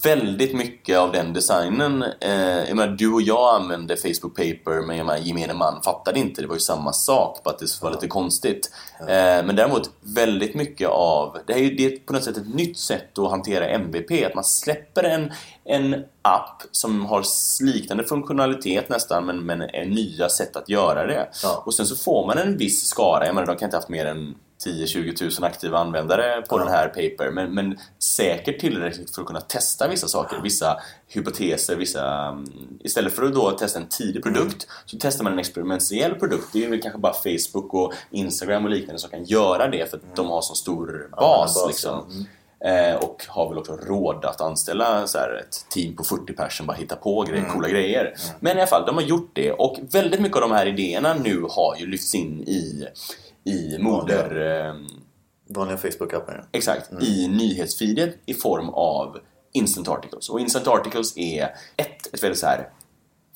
väldigt mycket av den designen, eh, jag menar, du och jag använde Facebook Paper men jag menar, gemene man fattade inte, det var ju samma sak, bara att det var lite konstigt. Eh, men däremot väldigt mycket av, det, här är ju, det är på något sätt ett nytt sätt att hantera MVP, att man släpper en, en app som har liknande funktionalitet nästan men, men är nya sätt att göra det. Ja. Och sen så får man en viss skara, jag menar de kan inte ha haft mer än 10-20 000 aktiva användare på Ja. den här paper men, men säkert tillräckligt för att kunna testa vissa saker, vissa hypoteser, vissa... mm, Istället för att då testa en tidig produkt så testar man en experimentell produkt. Det är väl kanske bara Facebook och Instagram och liknande som kan göra det för att de har så stor bas. bas, liksom. Eh, och har väl också råd att anställa så här, ett team på 40 personer som bara hittar på grejer, coola grejer. Men i alla fall, de har gjort det och väldigt mycket av de här idéerna nu har ju lyfts in i, i moder... Eh, Vanliga Facebook-appar. Exakt, i nyhetsfeeden i form av Instant Articles. Och Instant Articles är ett, ett väldigt så här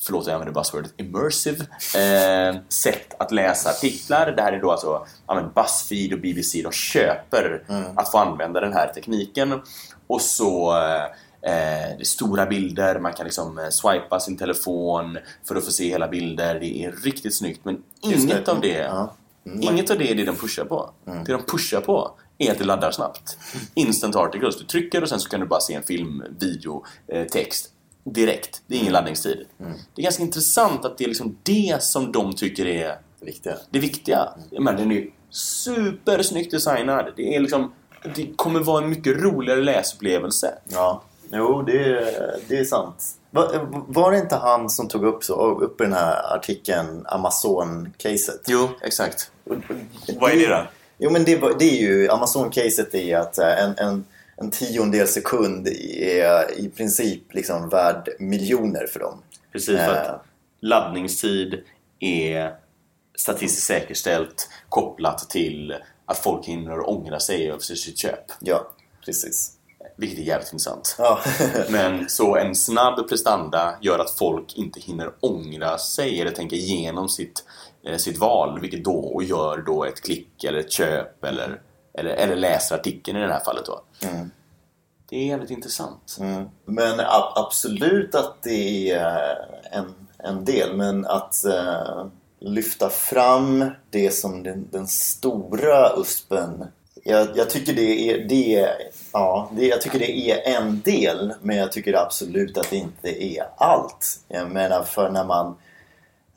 förlåt jag använder buzzwordet immersive eh, sätt att läsa artiklar. Det här är då alltså ja, men Buzzfeed och BBC de köper att få använda den här tekniken. Och så eh, är stora bilder, man kan liksom eh, swipa sin telefon för att få se hela bilder. Det är riktigt snyggt men inget av det Ja. Inget av det är det de pushar på. Det de pushar på är att det laddar snabbt. Instant articles. Du trycker och sen så kan du bara se en film, video, eh, text direkt. Det är ingen laddningstid. Det är ganska intressant att det är liksom det som de tycker är Det viktiga. det viktiga. Men den är supersnyggt designad. Det är liksom det kommer vara en mycket roligare läsupplevelse. Ja, jo det, är- det är sant. Var, var det inte han som tog upp, så, upp i den här artikeln Amazon-caset? Jo, exakt. Och- Vad är det då? Jo men det, det är ju, Amazon-caset är att eh, en, en, en tiondel sekund är i princip liksom värd miljoner för dem. Precis, för Eh. att laddningstid är statistiskt säkerställt kopplat till att folk hinner ångra sig över sitt köp. Ja, precis. Vilket är jävligt intressant. Ja, Men så en snabb prestanda gör att folk inte hinner ångra sig eller tänka igenom sitt, eh, sitt val, vilket då och gör då ett klick eller ett köp eller, eller, eller läser artikeln i det här fallet då. Mm. Det är jävligt intressant. mm. Men a- absolut att det är eh, en, en del. Men att eh, lyfta fram det som den, den stora USPen jag, jag tycker det är, det ja, det, jag tycker det är en del men jag tycker absolut att det inte är allt. Jag menar för när man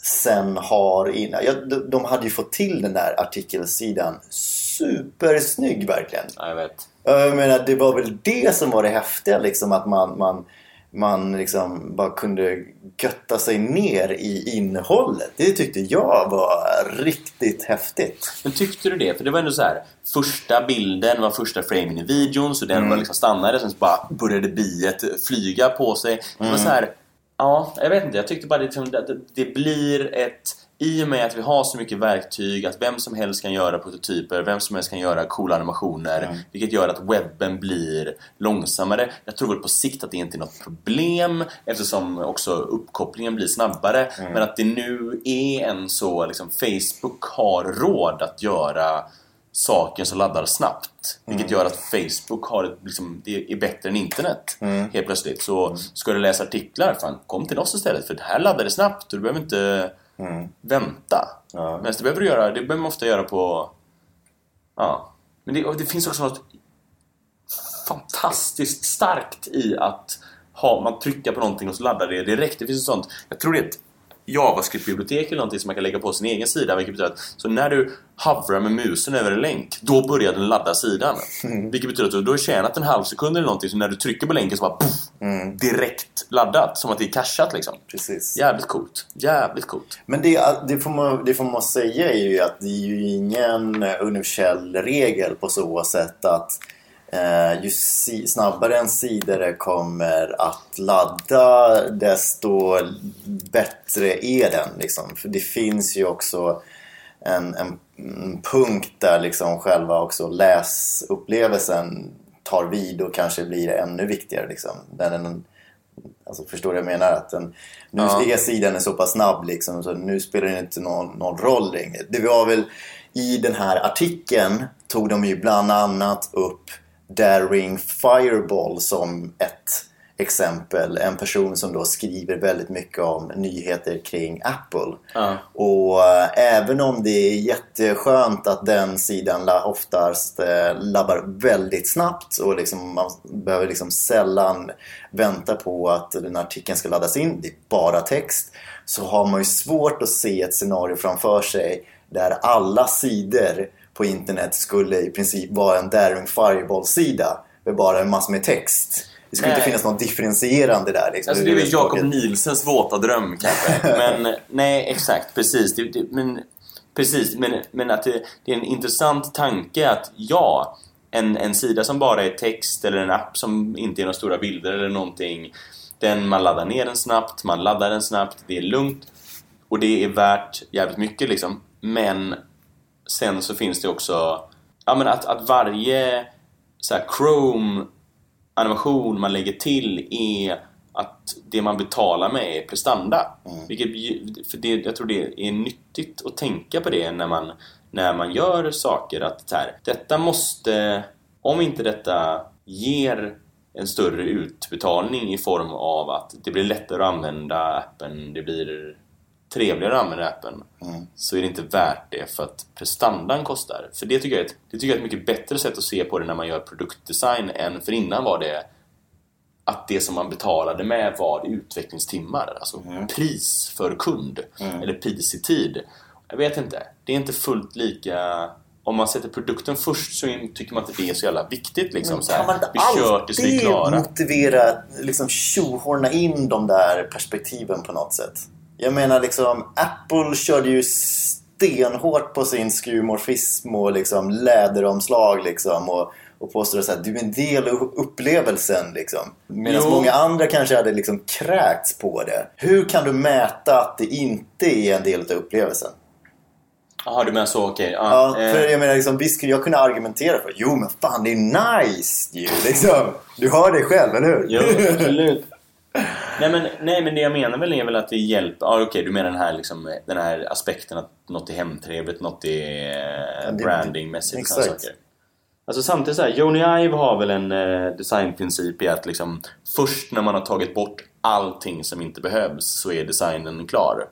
sen har innan, ja, de, de hade ju fått till den där artikelsidan supersnygg verkligen. Ja, jag vet. Jag menar det var väl det som var det häftiga liksom att man, man man liksom bara kunde götta sig ner i innehållet. Det tyckte jag var riktigt häftigt. Men tyckte du det? För det var ändå så här. Första bilden var första framen i videon så den Mm. var liksom stannade. Sen så bara började biet flyga på sig. Det Mm. var så här. Ja, jag vet inte. Jag tyckte bara det, liksom, att det, det blir ett... I och med att vi har så mycket verktyg, att vem som helst kan göra prototyper, vem som helst kan göra coola animationer, Mm. vilket gör att webben blir långsammare. Jag tror väl på sikt att det inte är något problem eftersom också uppkopplingen blir snabbare. Mm. Men att det nu är en så, liksom, Facebook har råd att göra saker som laddar snabbt. Vilket gör att Facebook har ett, liksom, det är bättre än internet helt plötsligt. Så ska du läsa artiklar, fan, kom till oss istället för det här laddar det snabbt och du behöver inte vänta. Ja. Men det behöver du göra, det behöver man ofta göra på... Ja. Men det, det finns också något fantastiskt starkt i att ha, man trycker på någonting och så laddar det direkt. Det finns ett sånt, jag tror det är ett JavaScript-bibliotek eller någonting som man kan lägga på sin egen sida. Vilket betyder att så när du havrar med musen över en länk, då börjar den ladda sidan. Vilket betyder att du, du har tjänat en halv sekund eller någonting, så när du trycker på länken så bara poff, direkt laddat. Som att det är cachat liksom. Precis. Jävligt coolt. Jävligt coolt. Men det, det, får man, det får man säga är ju att det är ju ingen universell regel på så sätt att ju si, snabbare en sida kommer att ladda desto bättre är den. Liksom. För det finns ju också en, en, en punkt där liksom själva också läsupplevelsen tar vid och kanske blir ännu viktigare. Liksom. Den, Alltså förstår du vad jag menar? Att den, nu Ja. är sidan är så pass snabb liksom, så nu spelar det inte någon, någon roll längre. Det var väl i den här artikeln tog de ju bland annat upp Daring Fireball som ett exempel. En person som då skriver väldigt mycket om nyheter kring Apple. Ja. Och eh, även om det är jätteskönt att den sidan oftast eh, labbar väldigt snabbt och liksom man behöver liksom sällan vänta på att den artikeln ska laddas in, det är bara text, så har man ju svårt att se ett scenario framför sig där alla sidor på internet skulle i princip vara en Daring Fireball-sida med bara en massa med text. Det skulle inte Nej. finnas något differentierande där. Liksom, Alltså det är väl Jakob. Nielsens våta dröm kanske. Men nej, exakt. Precis. Det, det, men, precis. Men, men att det, det är en intressant tanke att ja, en, en sida som bara är text eller en app som inte är några stora bilder eller någonting. Den, man laddar ner den snabbt, man laddar den snabbt, det är lugnt. Och det är värt jävligt mycket liksom. Men sen så finns det också ja, men att, att varje så här, Chrome animation man lägger till är att det man betalar med är prestanda. Vilket, ju- för det, jag tror det är nyttigt att tänka på det när man, när man gör saker. Att här, detta måste, om inte detta ger en större utbetalning i form av att det blir lättare att använda appen, det blir trevligare att använda appen så är det inte värt det för att prestandan kostar. För det tycker jag är ett, det tycker jag är ett mycket bättre sätt att se på det när man gör produktdesign än för innan var det att det som man betalade med var utvecklingstimmar. Alltså pris för kund. Eller pris i tid. Jag vet inte. Det är inte fullt lika... Om man sätter produkten först så tycker man inte det är så jävla viktigt. Liksom, så här, kan man inte vi kör tills vi är alltid klara. motivera, liksom tjohorna in de där perspektiven på något sätt? Jag menar liksom, Apple körde ju stenhårt på sin skrumorfism och liksom läderomslag liksom och, och påstår att du är en del av upplevelsen liksom. Medan Jo. många andra kanske hade liksom kräkts på det. Hur kan du mäta att det inte är en del av upplevelsen? Jaha, du menar så, okej. Ja, Ja, för eh, jag menar liksom, visst skulle jag kunna argumentera för Jo men fan det är nice ju liksom. Du hör det själv, eller hur? Jo, absolut. Nej, men, nej, men det jag menar väl är väl att det hjälper... Ja, okej, du menar den här, liksom, den här aspekten att något är hemtrevligt, något är Ja, det- brandingmässigt och sådana saker. Alltså samtidigt så här, Joni Ive har väl en eh, designprincip i att liksom först när man har tagit bort allting som inte behövs så är designen klar.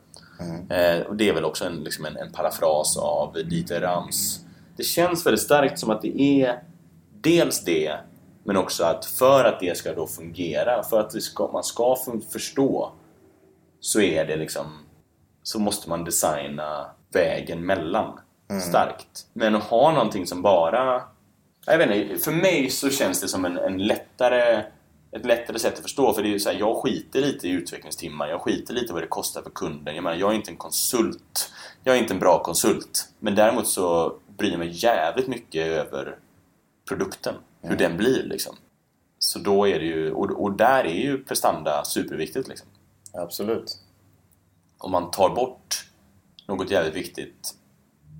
Eh, och det är väl också en, liksom en, en parafras av Dieter Rams det känns väldigt starkt som att det är dels det men också att för att det ska då fungera, för att ska, man ska förstå så är det liksom så måste man designa vägen mellan mm. starkt. Men att ha någonting som bara... Jag vet inte, för mig så känns det som en, en lättare ett lättare sätt att förstå för det är ju så här, jag skiter lite i utvecklingstimmar, jag skiter lite i vad det kostar för kunden. Jag menar, jag är inte en konsult. Jag är inte en bra konsult. Men däremot så bryr jag mig jävligt mycket över produkten. Hur mm. den blir liksom. Så då är det ju, och, och där är ju prestanda superviktigt liksom. Absolut. Om man tar bort något jävligt viktigt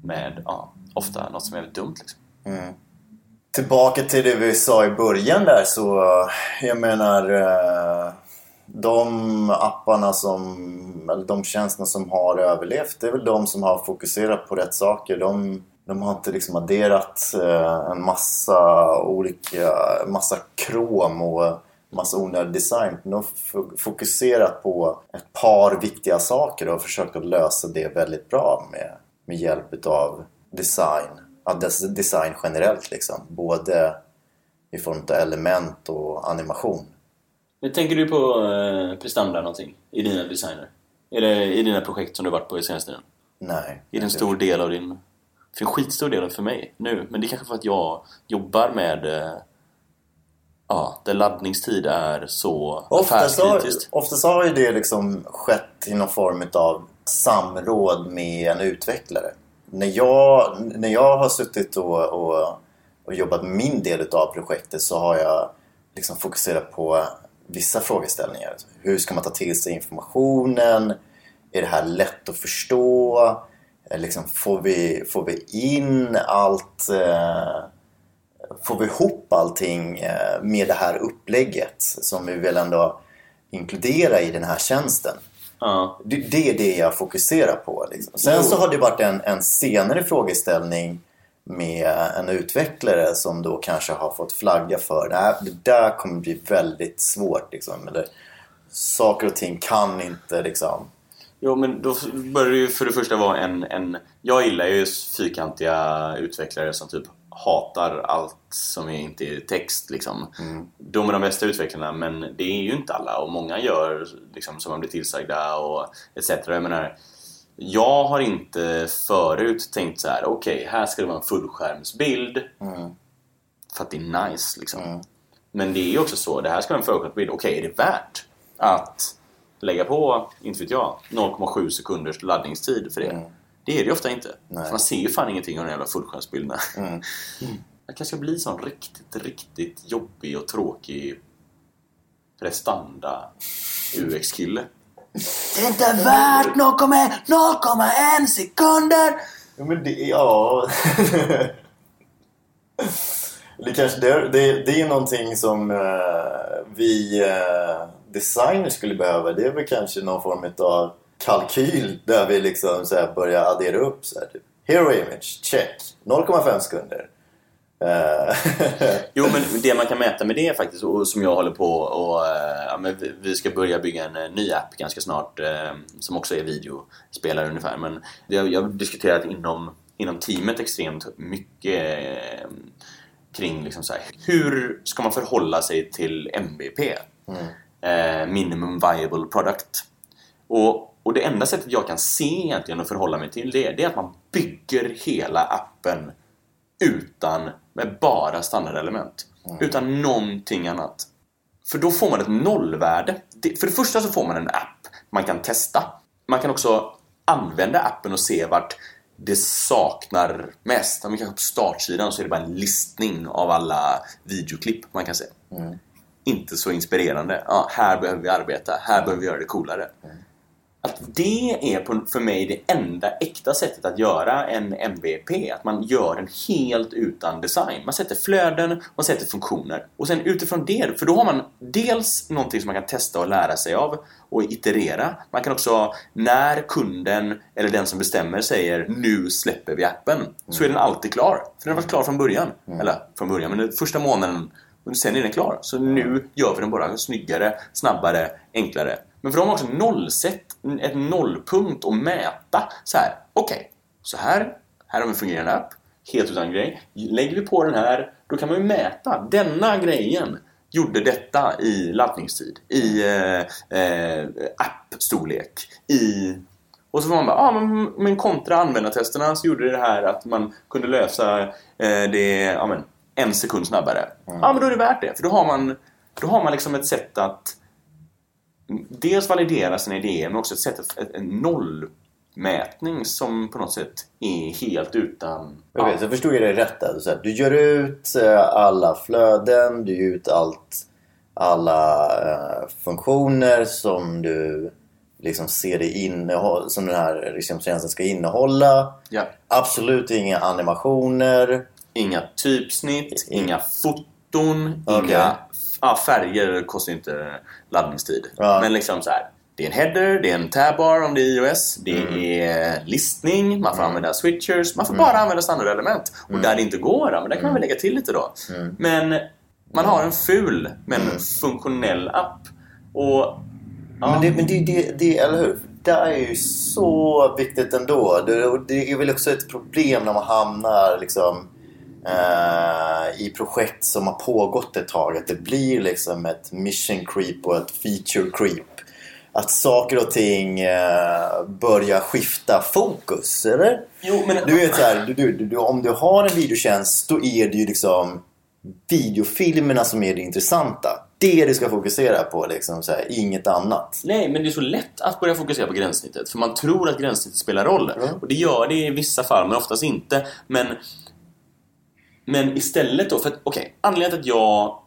med, ja, ofta något som är väldigt dumt liksom. Mm. Tillbaka till det vi sa i början där så, jag menar eh, de apparna som, eller de tjänsterna som har överlevt, det är väl de som har fokuserat på rätt saker. De, de har inte liksom adderat eh, en massa olika, massa krom och massa onödig design. De har fokuserat på ett par viktiga saker och försökt att lösa det väldigt bra med, med hjälp av design. Ja, design generellt liksom. Både i form av element och animation. Men tänker du på eh, prestanda någonting i dina designer? Eller i dina projekt som du varit på i senaste tiden? Nej. Är det en stor del av din... För skitstor del för mig nu. Men det är kanske för att jag jobbar med eh, Ja, där laddningstid är så oftast har, oftast har ju det liksom skett i någon form av samråd med en utvecklare. När jag, när jag har suttit och, och, och jobbat med min del av projektet så har jag liksom fokuserat på vissa frågeställningar. Hur ska man ta till sig informationen? Är det här lätt att förstå? Liksom, får, vi, får vi in allt? Eh, får vi ihop allting eh, med det här upplägget som vi vill ändå inkludera i den här tjänsten? Ja. Det, det, är det jag fokuserar på. Liksom. Sen så har det varit en, en senare frågeställning med en utvecklare som då kanske har fått flagga för att det där kommer bli väldigt svårt. Liksom. Eller, saker och ting kan inte liksom... Jo, men då börjar det ju för det första vara en... en jag gillar ju fyrkantiga utvecklare som typ hatar allt som inte är text liksom. Mm. De är de bästa utvecklarna men det är ju inte alla och många gör liksom som man blir tillsagda och etc. Jag menar, jag har inte förut tänkt så här: okej, okay, här ska det vara en fullskärmsbild mm. för att det är nice liksom. Mm. Men det är ju också så, det här ska vara en fullskärmsbild. Okej, okay, är det värt att lägga på, inte vet jag, 0,7 sekunders laddningstid för det? Mm. Det är det ju ofta inte. För man ser ju fan ingenting av de jävla fullskärmsbilderna. Mm. Mm. Jag kanske ska bli en sån riktigt, riktigt jobbig och tråkig prestanda UX-kille. Det är inte värt 0,1 sekunder! Ja, men det... Ja... det kanske det, det, det är någonting som uh, vi uh, designers skulle behöva. Det är väl kanske någon form av kalkyl där vi liksom så börjar addera upp så här, typ. Hero image, check. 0,5 sekunder. Eh. jo men det man kan mäta med det faktiskt och som jag håller på och eh, ja, men vi ska börja bygga en eh, ny app ganska snart som också är videospelare ungefär men jag, jag har diskuterat inom, inom teamet extremt mycket kring liksom så här, hur ska man förhålla sig till MVP? Mm. Minimum viable product. Och och det enda sättet jag kan se egentligen att förhålla mig till det, det är att man bygger hela appen utan, med bara standardelement. Mm. Utan någonting annat. För då får man ett nollvärde. För det första så får man en app man kan testa. Man kan också använda appen och se vart det saknar mest. Om vi kanske på startsidan så är det bara en listning av alla videoklipp man kan se. Mm. Inte så inspirerande. Ja, här behöver vi arbeta, här behöver vi göra det coolare. Mm att det är på, för mig det enda äkta sättet att göra en MVP. Att man gör den helt utan design. Man sätter flöden, man sätter funktioner. Och sen utifrån det, för då har man dels någonting som man kan testa och lära sig av och iterera. Man kan också, när kunden eller den som bestämmer säger nu släpper vi appen, mm. så är den alltid klar. För den har varit klar från början. Mm. Eller från början, men första månaden sen är den klar. Så nu gör vi den bara snyggare, snabbare, enklare. Men för de har också nollsätt, ett nollpunkt att mäta. Så här, okej, okay, så här, här har vi en fungerande app. helt utan grej. Lägger vi på den här, då kan man ju mäta. Denna grejen gjorde detta i laddningstid, i eh, eh, appstorlek, i... Och så får man bara, ah, men, men kontra användartesterna så gjorde det här att man kunde lösa eh, det ja, men, en sekund snabbare. Ja, Mm. ah, men då är det värt det. För då har man, då har man liksom ett sätt att dels validera sina idéer men också ett sätt att, en nollmätning som på något sätt är helt utan... Okej, så jag förstod jag dig rätt där. Så här, Du gör ut eh, alla flöden, du gör ut allt, alla eh, funktioner som du liksom ser det innehåll, som den här liksom, tjänsten ska innehålla. Ja. Absolut inga animationer. Inga typsnitt, Mm. inga foton, Okej. inga... Ja, färger kostar inte laddningstid. Ja. Men liksom så här. Det är en header, det är en tabbar om det är iOS, det Mm. är listning, man får använda switchers, man får bara använda standardelement. Och Mm. där det inte går, men där kan man väl lägga till lite då. Men man har en ful men Mm. funktionell app. Och... Ja, Men, det, men det, det, det, eller hur? Det är ju så viktigt ändå. Det, det är väl också ett problem när man hamnar liksom, eh, i projekt som har pågått ett tag. Att det blir liksom ett mission creep och ett feature creep. Att saker och ting eh, börjar skifta fokus, eller? Jo, men... Du vet så här, du, du, du, om du har en videotjänst då är det ju liksom videofilmerna som är det intressanta. Det du ska fokusera på, liksom, så här, inget annat. Nej, men det är så lätt att börja fokusera på gränssnittet. För man tror att gränssnittet spelar roll. Mm. Och det gör det i vissa fall, men oftast inte. Men, men istället då, för att okej, anledningen till att jag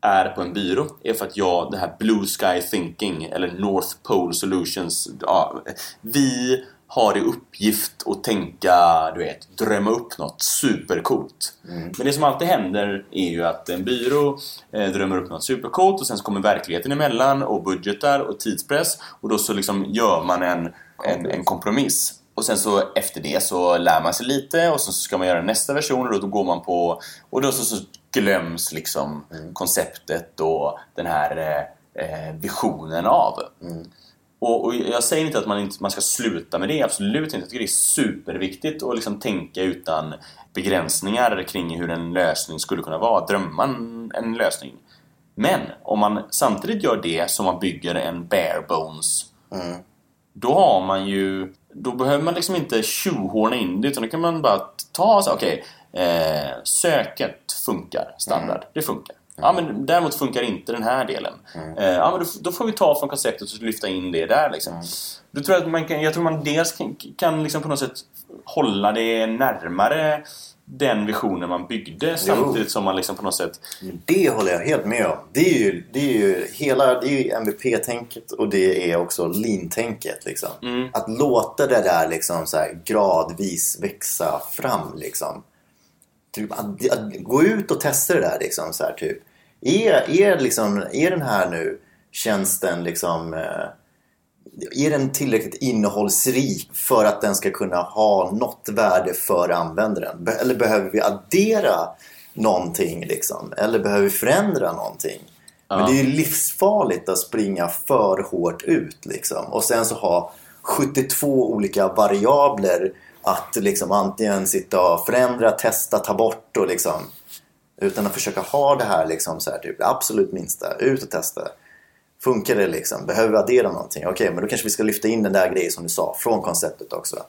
är på en byrå är för att jag, det här Blue Sky Thinking eller North Pole Solutions, ja, vi har i uppgift att tänka, du vet, drömma upp något supercoolt. Men det som alltid händer är ju att en byrå eh, drömmer upp något supercoolt och sen så kommer verkligheten emellan och budgetar och tidspress och då så liksom gör man en, en, en kompromiss. Och sen så efter det så lär man sig lite och sen så ska man göra nästa version och då, går man på och då så, så glöms liksom konceptet och den här eh, eh, visionen av. Och, och jag säger inte att man, inte, man ska sluta med det, absolut inte. Jag tycker det är superviktigt att liksom tänka utan begränsningar kring hur en lösning skulle kunna vara. Drömma en, en lösning. Men om man samtidigt gör det som man bygger en bare bones Mm. då har man ju då behöver man liksom inte tjohorna in det utan då kan man bara ta så okej eh, söket funkar standard, det funkar. Ja, men däremot funkar inte den här delen. Eh, ja, men då, då får vi ta från konceptet och lyfta in det där liksom. Då tror jag, att man kan, jag tror man dels kan, kan liksom på något sätt hålla det närmare den visionen man byggde samtidigt som man liksom på något sätt Det håller jag helt med om. Det är ju, det är ju hela det är ju MVP-tänket och det är också lean-tänket. Liksom. Mm. Att låta det där liksom så här gradvis växa fram. Liksom. Typ, att, att gå ut och testa det där. Liksom, så här, typ. är, är, liksom, är den här nu tjänsten liksom, eh, är den tillräckligt innehållsrik för att den ska kunna ha något värde för användaren? Eller behöver vi addera någonting liksom? Eller behöver vi förändra någonting? Men Ja. det är ju livsfarligt att springa för hårt ut liksom. Och sen så ha 72 olika variabler att liksom antingen sitta och förändra, testa, ta bort och liksom utan att försöka ha det här liksom så här, typ, absolut minsta, ut och testa. Funkar det liksom? Behöver vi addera någonting? Okej, men då kanske vi ska lyfta in den där grejen som du sa, från konceptet också.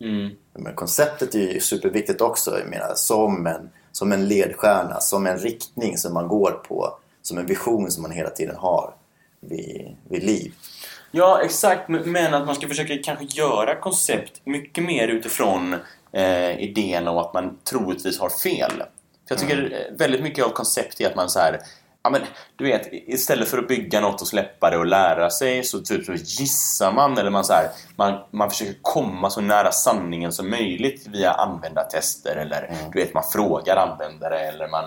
mm, Men konceptet är ju superviktigt också, jag menar, som en, som en ledstjärna, som en riktning som man går på, som en vision som man hela tiden har vid, vid liv. Ja, exakt. Men att man ska försöka kanske göra koncept mycket mer utifrån eh, idén om att man troligtvis har fel. För jag tycker eh, väldigt mycket av koncept är att man så här, ja men du vet, istället för att bygga något och släppa det och lära sig så typ så gissar man eller man så här, man, man försöker komma så nära sanningen som möjligt via användartester eller du vet, man frågar användare eller man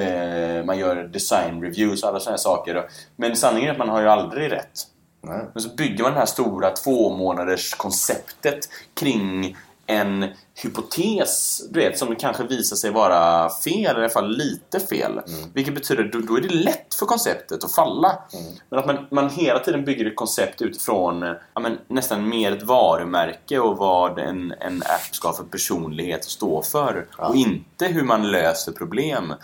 eh, man gör design reviews och alla sådana saker. Men sanningen är att man har ju aldrig rätt. Nej. Men så bygger man det här stora två månaders konceptet kring en hypotes du vet, som kanske visar sig vara fel, eller i alla fall lite fel. Mm. Vilket betyder att då, är det lätt för konceptet att falla. Mm. Men att man, man hela tiden bygger ett koncept utifrån ja, men, nästan mer ett varumärke och vad en, en app ska ha för personlighet att stå för. Ja. Och inte hur man löser problem.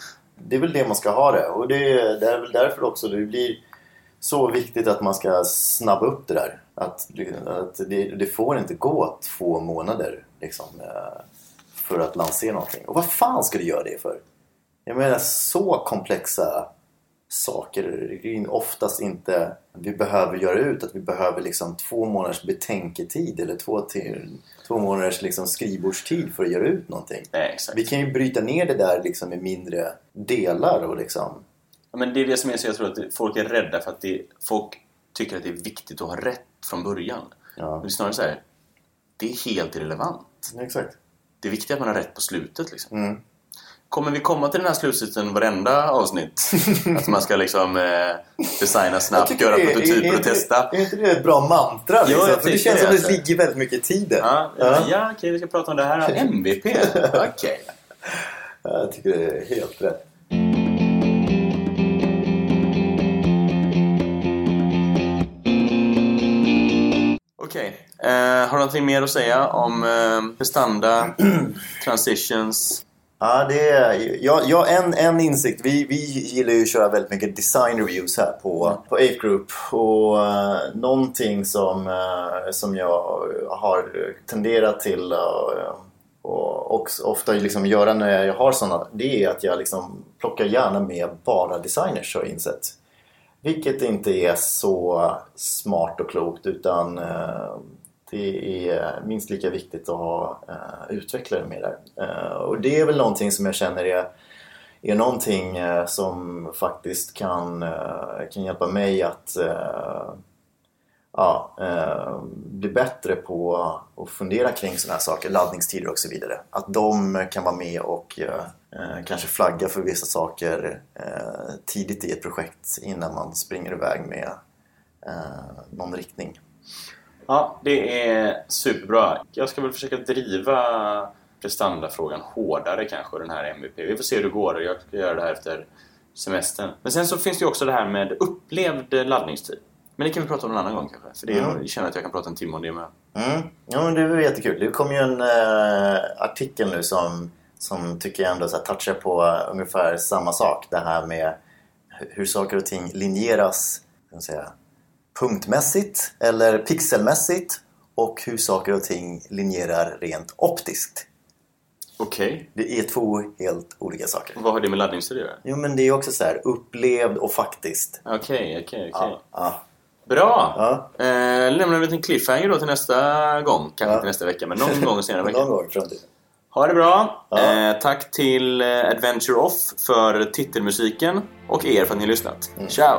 Det är väl det man ska ha det. Och det är, det är väl därför också det blir så viktigt att man ska snabba upp det där. Att, att det, det får inte gå två månader liksom, eh, för att lansera någonting. Och vad fan ska du göra det för? Jag menar så komplexa saker det är oftast inte vi behöver göra ut. Att vi behöver liksom två månaders betänketid eller två, till, två månaders liksom skrivbordstid för att göra ut någonting. Nej, exakt. Vi kan ju bryta ner det där liksom i mindre delar och liksom... Ja, men det är det som är så jag tror att folk är rädda för att det, folk tycker att det är viktigt att ha rätt från början. Ja, det är snarare så här, det är helt irrelevant. exakt. Det är viktigt att man har rätt på slutet liksom. Mm. Kommer vi komma till den här slutsatsen varenda avsnitt? att man ska liksom eh, designa snabbt, göra det är- är, prototyper och testa? Är inte det ett bra mantra? Jo, Liksom? jag För det känns det, som det alltså. ligger väldigt mycket i tiden. Ja, Ja. ja. ja okej, vi ska prata om det här. MVP? Okej. Jag tycker det är helt rätt. Okej. Eh, har du någonting mer att säga om eh, prestanda, transitions? Ja, det är, ja, ja, en, en insikt. Vi, vi gillar ju att köra väldigt mycket design reviews här på, på Ape Group. Och uh, någonting som, eh, som jag har tenderat till uh, och också ofta liksom göra när jag har sådana, det är att jag liksom plockar gärna med bara designers har jag insett. Vilket inte är så smart och klokt utan eh, det är minst lika viktigt att ha eh, utvecklare med där. Eh, och det är väl någonting som jag känner är, är någonting som faktiskt kan, kan hjälpa mig att ja, eh, bli bättre på att fundera kring sådana här saker, laddningstider och så vidare. Att de kan vara med och eh, eh, kanske flagga för vissa saker eh, tidigt i ett projekt innan man springer iväg med eh, någon riktning. Ja, det är superbra. Jag ska väl försöka driva prestandafrågan hårdare kanske, den här MVP. Vi får se hur det går. Jag ska göra det här efter semestern. Men sen så finns det ju också det här med upplevd laddningstid. Men det kan vi prata om en annan gång kanske. För det är, Mm. jag känner att jag kan prata en timme om det med. Mm. Ja, men det var jättekul. Det kom ju en eh, artikel nu som, som tycker jag ändå så här, touchar på ungefär samma sak. Det här med hu- hur saker och ting linjeras kan säga, punktmässigt eller pixelmässigt och hur saker och ting linjerar rent optiskt. Okej. Det är två helt olika saker. Vad har det med laddningstid att göra? Jo, men det är också så här upplevd och faktiskt. Okej, okej, okej. Ja, ja, Bra! ja. Eh, lämnar vi en liten cliffhanger då till nästa gång. Kanske Ja. inte nästa vecka, men någon gång senare i veckan. Någon gång i framtiden. Ha det bra! Ja. Eh, tack till eh, Adventure Off för titelmusiken och er för att ni har lyssnat. Mm. Ciao!